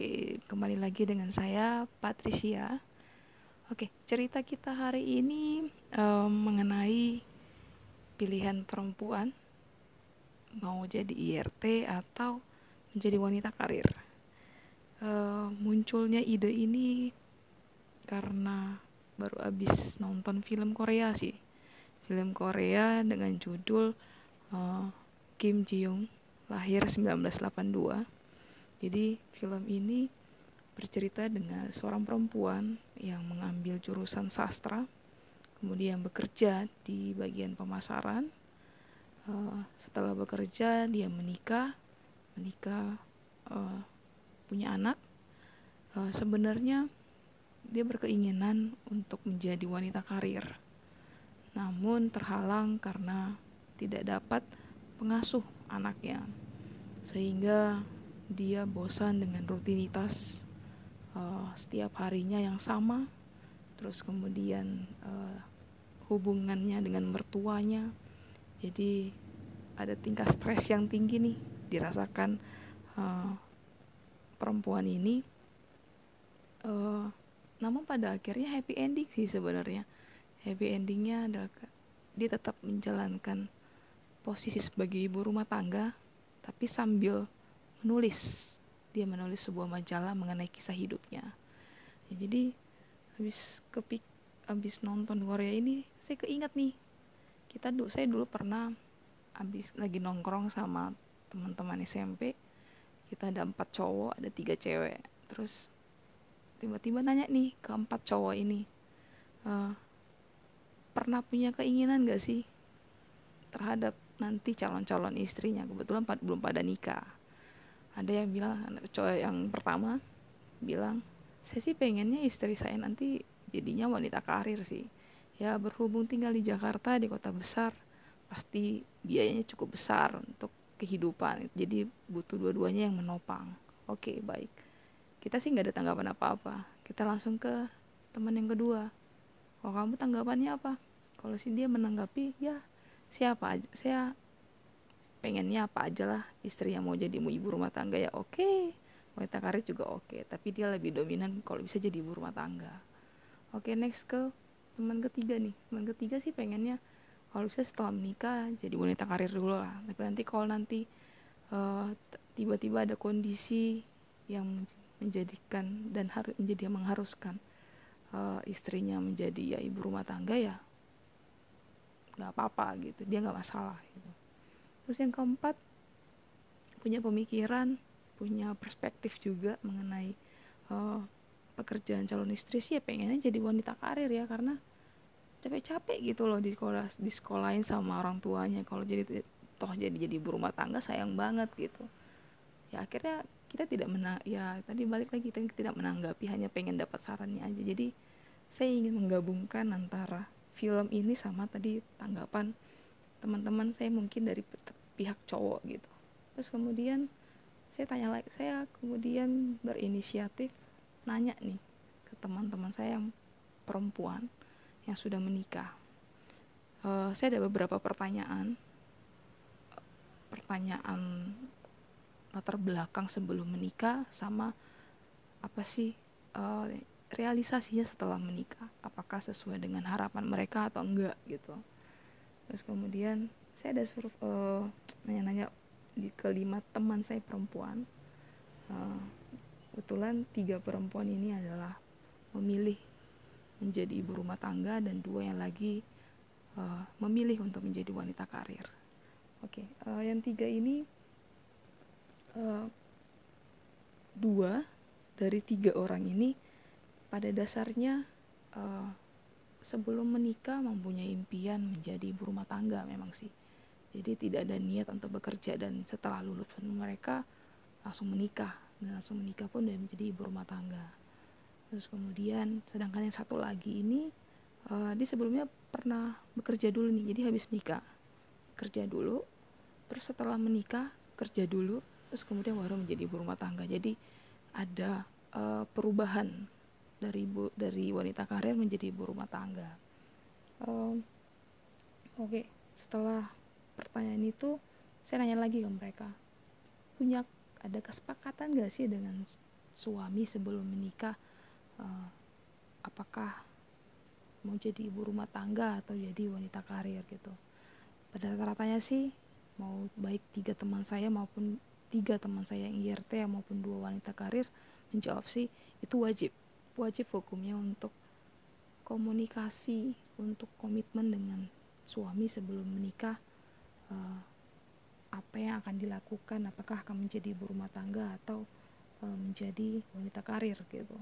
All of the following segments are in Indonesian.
Oke, kembali lagi dengan saya Patricia. Oke, cerita kita hari ini um, mengenai pilihan perempuan mau jadi IRT atau menjadi wanita karir. Uh, munculnya ide ini karena baru habis nonton film Korea sih. Film Korea dengan judul uh, Kim Ji Young lahir 1982. Jadi film ini bercerita dengan seorang perempuan yang mengambil jurusan sastra, kemudian bekerja di bagian pemasaran. Uh, setelah bekerja dia menikah, menikah uh, punya anak. Uh, sebenarnya dia berkeinginan untuk menjadi wanita karir, namun terhalang karena tidak dapat pengasuh anaknya sehingga dia bosan dengan rutinitas uh, setiap harinya yang sama. Terus kemudian uh, hubungannya dengan mertuanya. Jadi ada tingkat stres yang tinggi nih dirasakan uh, perempuan ini. Uh, namun pada akhirnya happy ending sih sebenarnya. Happy endingnya adalah dia tetap menjalankan posisi sebagai ibu rumah tangga, tapi sambil menulis. Dia menulis sebuah majalah mengenai kisah hidupnya. Ya, jadi habis kepik habis nonton Korea ini saya keinget nih kita dulu saya dulu pernah habis lagi nongkrong sama teman-teman SMP kita ada empat cowok ada tiga cewek terus tiba-tiba nanya nih ke empat cowok ini uh, pernah punya keinginan gak sih terhadap nanti calon-calon istrinya kebetulan belum pada nikah ada yang bilang cowok yang pertama bilang saya sih pengennya istri saya nanti jadinya wanita karir sih. Ya berhubung tinggal di Jakarta di kota besar pasti biayanya cukup besar untuk kehidupan. Jadi butuh dua-duanya yang menopang. Oke baik. Kita sih nggak ada tanggapan apa-apa. Kita langsung ke teman yang kedua. Kalau kamu tanggapannya apa? Kalau sih dia menanggapi ya siapa aja saya pengennya apa aja lah istri yang mau jadi ibu rumah tangga ya oke okay. wanita karir juga oke okay. tapi dia lebih dominan kalau bisa jadi ibu rumah tangga oke okay, next ke teman ketiga nih teman ketiga sih pengennya kalau bisa setelah menikah jadi wanita karir dulu lah tapi nanti kalau nanti uh, tiba-tiba ada kondisi yang menjadikan dan harus menjadi mengharuskan uh, istrinya menjadi ya ibu rumah tangga ya nggak apa-apa gitu dia nggak masalah gitu terus yang keempat punya pemikiran punya perspektif juga mengenai uh, pekerjaan calon istri sih ya pengennya jadi wanita karir ya karena capek-capek gitu loh di sekolah di sekolahin sama orang tuanya. Kalau jadi toh jadi jadi ibu rumah tangga sayang banget gitu. Ya akhirnya kita tidak menang ya tadi balik lagi kita tidak menanggapi hanya pengen dapat sarannya aja. Jadi saya ingin menggabungkan antara film ini sama tadi tanggapan teman-teman saya mungkin dari pihak cowok gitu. Terus kemudian saya tanya lagi saya kemudian berinisiatif nanya nih ke teman-teman saya yang perempuan yang sudah menikah. Uh, saya ada beberapa pertanyaan. Pertanyaan latar belakang sebelum menikah sama apa sih uh, realisasinya setelah menikah? Apakah sesuai dengan harapan mereka atau enggak gitu. Terus kemudian saya ada suruh uh, nanya-nanya di kelima teman saya perempuan. Uh, kebetulan tiga perempuan ini adalah memilih menjadi ibu rumah tangga dan dua yang lagi uh, memilih untuk menjadi wanita karir. Oke okay, uh, yang tiga ini uh, dua dari tiga orang ini pada dasarnya uh, sebelum menikah mempunyai impian menjadi ibu rumah tangga memang sih jadi tidak ada niat untuk bekerja dan setelah lulus mereka langsung menikah dan langsung menikah pun dan menjadi ibu rumah tangga terus kemudian sedangkan yang satu lagi ini uh, dia sebelumnya pernah bekerja dulu nih jadi habis nikah kerja dulu terus setelah menikah kerja dulu terus kemudian baru menjadi ibu rumah tangga jadi ada uh, perubahan dari ibu dari wanita karir menjadi ibu rumah tangga. Um, Oke, okay. setelah pertanyaan itu saya nanya lagi ke mereka, punya ada kesepakatan gak sih dengan suami sebelum menikah? Uh, apakah mau jadi ibu rumah tangga atau jadi wanita karir? Gitu. Pada rata-ratanya sih mau baik tiga teman saya maupun tiga teman saya yang IRT maupun dua wanita karir menjawab sih itu wajib. Wajib hukumnya untuk komunikasi untuk komitmen dengan suami sebelum menikah uh, apa yang akan dilakukan? Apakah akan menjadi ibu rumah tangga atau uh, menjadi wanita karir gitu?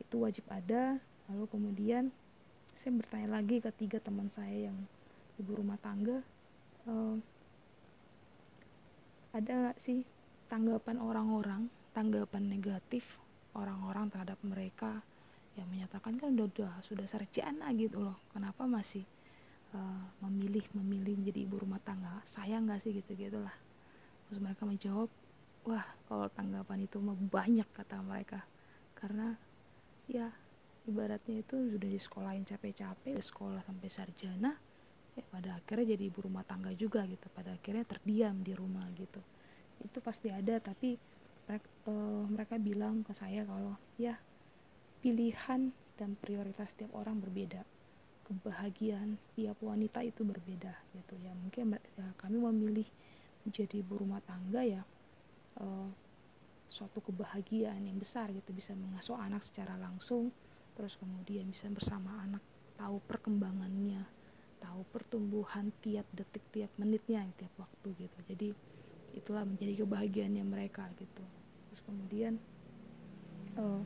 Itu wajib ada. Lalu kemudian saya bertanya lagi ke tiga teman saya yang ibu rumah tangga uh, ada nggak sih tanggapan orang-orang tanggapan negatif orang-orang terhadap mereka yang menyatakan kan udah, udah sudah sarjana gitu loh. Kenapa masih uh, memilih memilih menjadi ibu rumah tangga. Sayang nggak sih gitu gitulah. Terus mereka menjawab wah kalau tanggapan itu mah banyak kata mereka. Karena ya ibaratnya itu sudah di sekolahin capek-capek sekolah sampai sarjana ya pada akhirnya jadi ibu rumah tangga juga gitu. Pada akhirnya terdiam di rumah gitu. Itu pasti ada tapi mereka, uh, eh, mereka bilang ke saya kalau ya pilihan dan prioritas setiap orang berbeda kebahagiaan setiap wanita itu berbeda gitu ya. Mungkin ya, kami memilih menjadi ibu rumah tangga ya uh, suatu kebahagiaan yang besar gitu bisa mengasuh anak secara langsung terus kemudian bisa bersama anak tahu perkembangannya tahu pertumbuhan tiap detik tiap menitnya tiap waktu gitu. Jadi itulah menjadi kebahagiaannya mereka gitu. Terus kemudian uh,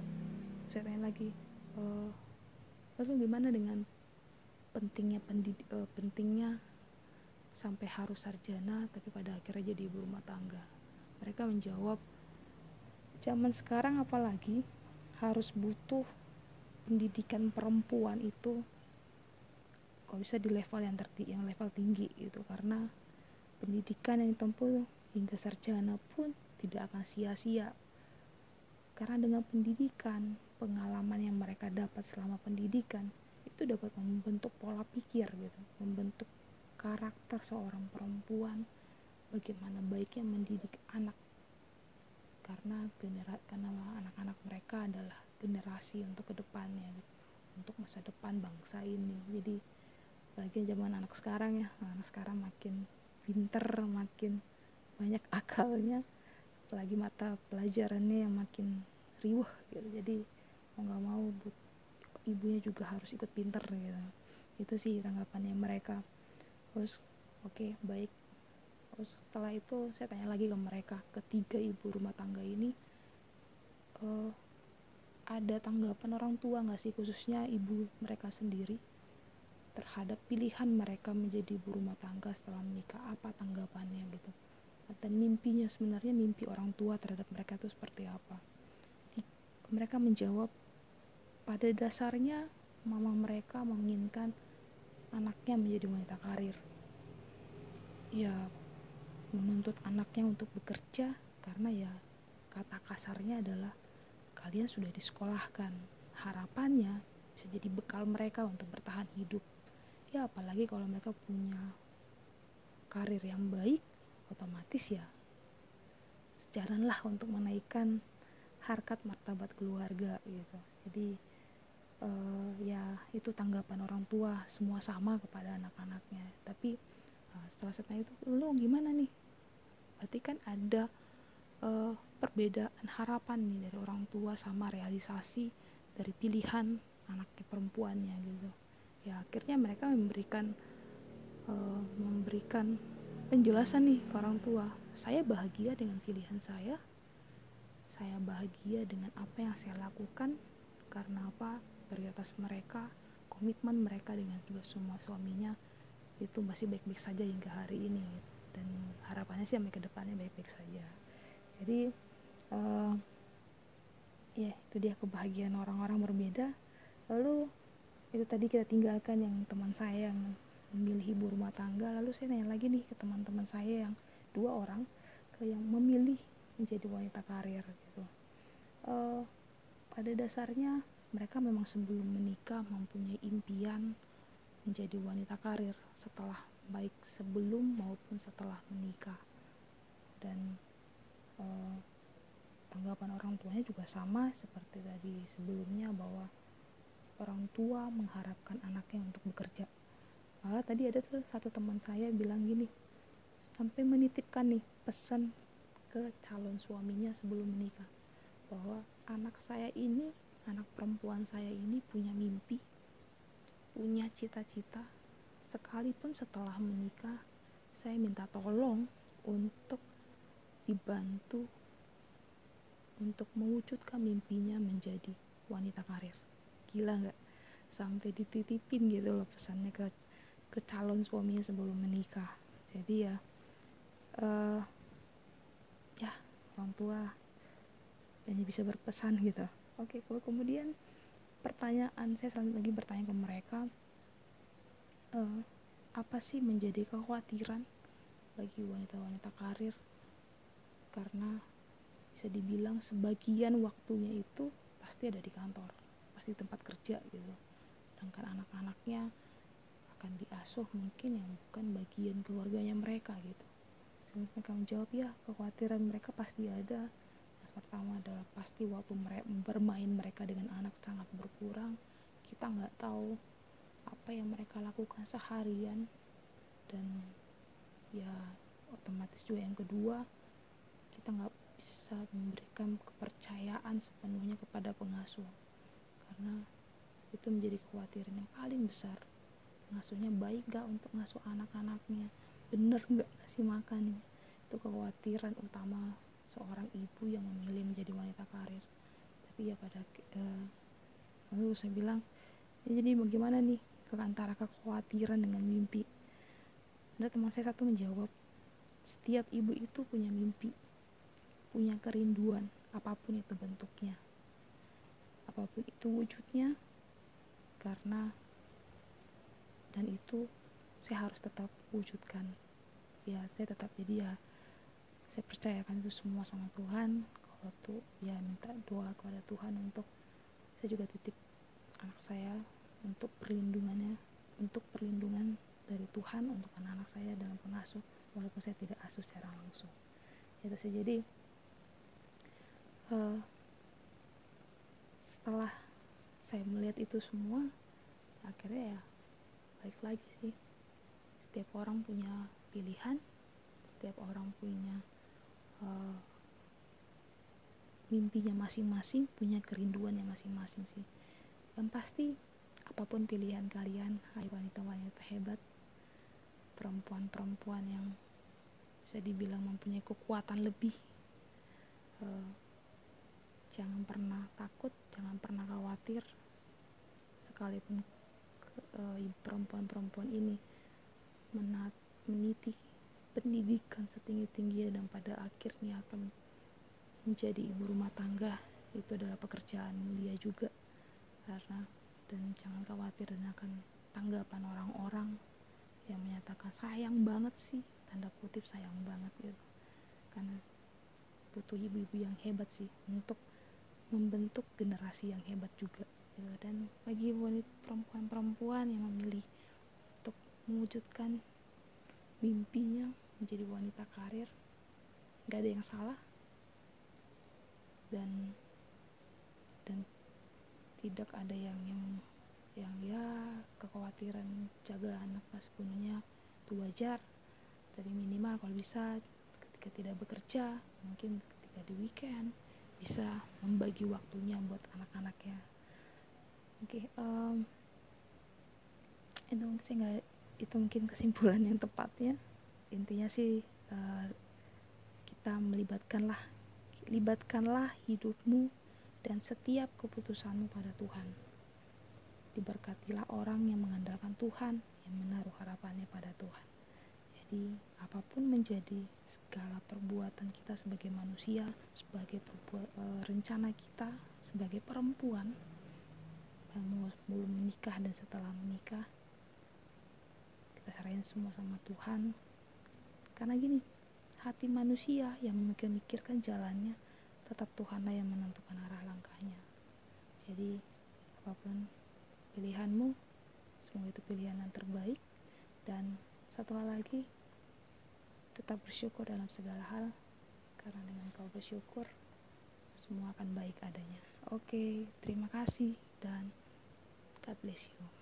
saya tanya lagi uh, langsung gimana dengan pentingnya pendidik uh, pentingnya sampai harus sarjana tapi pada akhirnya jadi ibu rumah tangga. Mereka menjawab zaman sekarang apalagi harus butuh pendidikan perempuan itu kok bisa di level yang terti yang level tinggi gitu. Karena pendidikan yang ditempuh hingga sarjana pun tidak akan sia-sia. Karena dengan pendidikan pengalaman yang mereka dapat selama pendidikan itu dapat membentuk pola pikir gitu membentuk karakter seorang perempuan bagaimana baiknya mendidik anak karena genera karena anak-anak mereka adalah generasi untuk ke depannya gitu. untuk masa depan bangsa ini jadi lagi zaman anak sekarang ya anak sekarang makin pinter makin banyak akalnya apalagi mata pelajarannya yang makin riuh gitu jadi mau nggak mau but, ibunya juga harus ikut pinter gitu. Itu sih tanggapannya mereka. Terus oke okay, baik. Terus setelah itu saya tanya lagi ke mereka ketiga ibu rumah tangga ini uh, ada tanggapan orang tua nggak sih khususnya ibu mereka sendiri terhadap pilihan mereka menjadi ibu rumah tangga setelah menikah? Apa tanggapannya gitu? Dan mimpinya sebenarnya mimpi orang tua terhadap mereka itu seperti apa? Mereka menjawab pada dasarnya mama mereka menginginkan anaknya menjadi wanita karir. Ya menuntut anaknya untuk bekerja karena ya kata kasarnya adalah kalian sudah disekolahkan. Harapannya bisa jadi bekal mereka untuk bertahan hidup. Ya apalagi kalau mereka punya karir yang baik otomatis ya sejalanlah untuk menaikkan harkat martabat keluarga gitu. Jadi uh, ya itu tanggapan orang tua semua sama kepada anak-anaknya. Tapi uh, setelah saya itu lu gimana nih? Berarti kan ada uh, perbedaan harapan nih dari orang tua sama realisasi dari pilihan anaknya perempuannya gitu. Ya akhirnya mereka memberikan uh, memberikan penjelasan nih ke orang tua. Saya bahagia dengan pilihan saya. Saya bahagia dengan apa yang saya lakukan. Karena apa prioritas mereka komitmen mereka dengan semua suaminya itu masih baik-baik saja hingga hari ini. Dan harapannya sih sampai ke depannya baik-baik saja. Jadi uh, ya itu dia kebahagiaan orang-orang berbeda. Lalu itu tadi kita tinggalkan yang teman saya yang memilih ibu rumah tangga. Lalu saya nanya lagi nih ke teman-teman saya yang dua orang yang memilih menjadi wanita karir gitu. Uh, pada dasarnya mereka memang sebelum menikah mempunyai impian menjadi wanita karir setelah baik sebelum maupun setelah menikah. Dan uh, tanggapan orang tuanya juga sama seperti tadi sebelumnya bahwa orang tua mengharapkan anaknya untuk bekerja. Malah tadi ada tuh satu teman saya bilang gini sampai menitipkan nih pesan ke calon suaminya sebelum menikah bahwa anak saya ini anak perempuan saya ini punya mimpi punya cita-cita. Sekalipun setelah menikah saya minta tolong untuk dibantu untuk mewujudkan mimpinya menjadi wanita karir. Gila nggak? Sampai dititipin gitu loh pesannya ke ke calon suaminya sebelum menikah. Jadi ya uh, ya orang tua hanya bisa berpesan gitu oke kalau kemudian pertanyaan saya selalu lagi bertanya ke mereka uh, apa sih menjadi kekhawatiran bagi wanita-wanita karir? Karena bisa dibilang sebagian waktunya itu pasti ada di kantor pasti tempat kerja gitu. Sedangkan anak-anaknya akan diasuh mungkin yang bukan bagian keluarganya mereka gitu. Mereka menjawab ya kekhawatiran mereka pasti ada pertama adalah pasti waktu mereka bermain mereka dengan anak sangat berkurang kita nggak tahu apa yang mereka lakukan seharian. Dan ya otomatis juga yang kedua kita nggak bisa memberikan kepercayaan sepenuhnya kepada pengasuh. Karena itu menjadi kekhawatiran yang paling besar. Pengasuhnya baik gak untuk ngasuh anak-anaknya? Bener gak ngasih makan itu kekhawatiran utama seorang ibu yang memilih menjadi wanita karir. Tapi ya pada uh, lalu saya bilang ya jadi bagaimana nih antara kekhawatiran dengan mimpi? Ada teman saya satu menjawab setiap ibu itu punya mimpi punya kerinduan apa pun itu bentuknya. Apa pun itu wujudnya karena dan itu saya harus tetap wujudkan. Ya saya tetap jadi ya saya percayakan itu semua sama Tuhan. Kalau tuh ya minta doa kepada Tuhan untuk saya juga titip anak saya untuk perlindungannya untuk perlindungan dari Tuhan untuk anak-anak saya dalam pengasuh walaupun saya tidak asuh secara langsung. Itu sih. Jadi uh, setelah saya melihat itu semua akhirnya ya balik lagi sih. Setiap orang punya pilihan setiap orang punya uh, mimpinya masing-masing punya kerinduannya masing-masing sih. Yang pasti apa pun pilihan kalian hai wanita-wanita hebat perempuan-perempuan yang bisa dibilang mempunyai kekuatan lebih uh, jangan pernah takut jangan pernah khawatir sekalipun eh, perempuan-perempuan ini menat, meniti pendidikan setinggi-tingginya dan pada akhirnya akan menjadi ibu rumah tangga itu adalah pekerjaan mulia juga karena dan jangan khawatir dan akan tanggapan orang-orang yang menyatakan sayang banget sih tanda kutip sayang banget gitu karena butuh ibu-ibu yang hebat sih untuk membentuk generasi yang hebat juga gitu. dan bagi wanita perempuan-perempuan yang memilih untuk mewujudkan mimpinya menjadi wanita karir. Gak ada yang salah. Dan dan tidak ada yang yang yang ya kekhawatiran jaga anak pas sepenuhnya. Itu wajar. Dari minimal kalau bisa ketika tidak bekerja mungkin ketika di weekend bisa membagi waktunya buat anak-anaknya. Oke okay, um, itu saya nggak itu mungkin kesimpulan yang tepatnya intinya sih uh, kita melibatkanlah libatkanlah hidupmu dan setiap keputusanmu pada Tuhan. Diberkatilah orang yang mengandalkan Tuhan yang menaruh harapannya pada Tuhan. Jadi apa pun menjadi segala perbuatan kita sebagai manusia, sebagai perbuat, e, rencana kita sebagai perempuan belum menikah dan setelah menikah kita serahin semua sama Tuhan. Karena gini hati manusia yang memikirkan jalannya tetap Tuhanlah yang menentukan arah langkahnya. Jadi apa pun pilihanmu semoga itu pilihan yang terbaik. Dan satu hal lagi tetap bersyukur dalam segala hal karena dengan kau bersyukur semua akan baik adanya. Oke terima kasih dan God bless you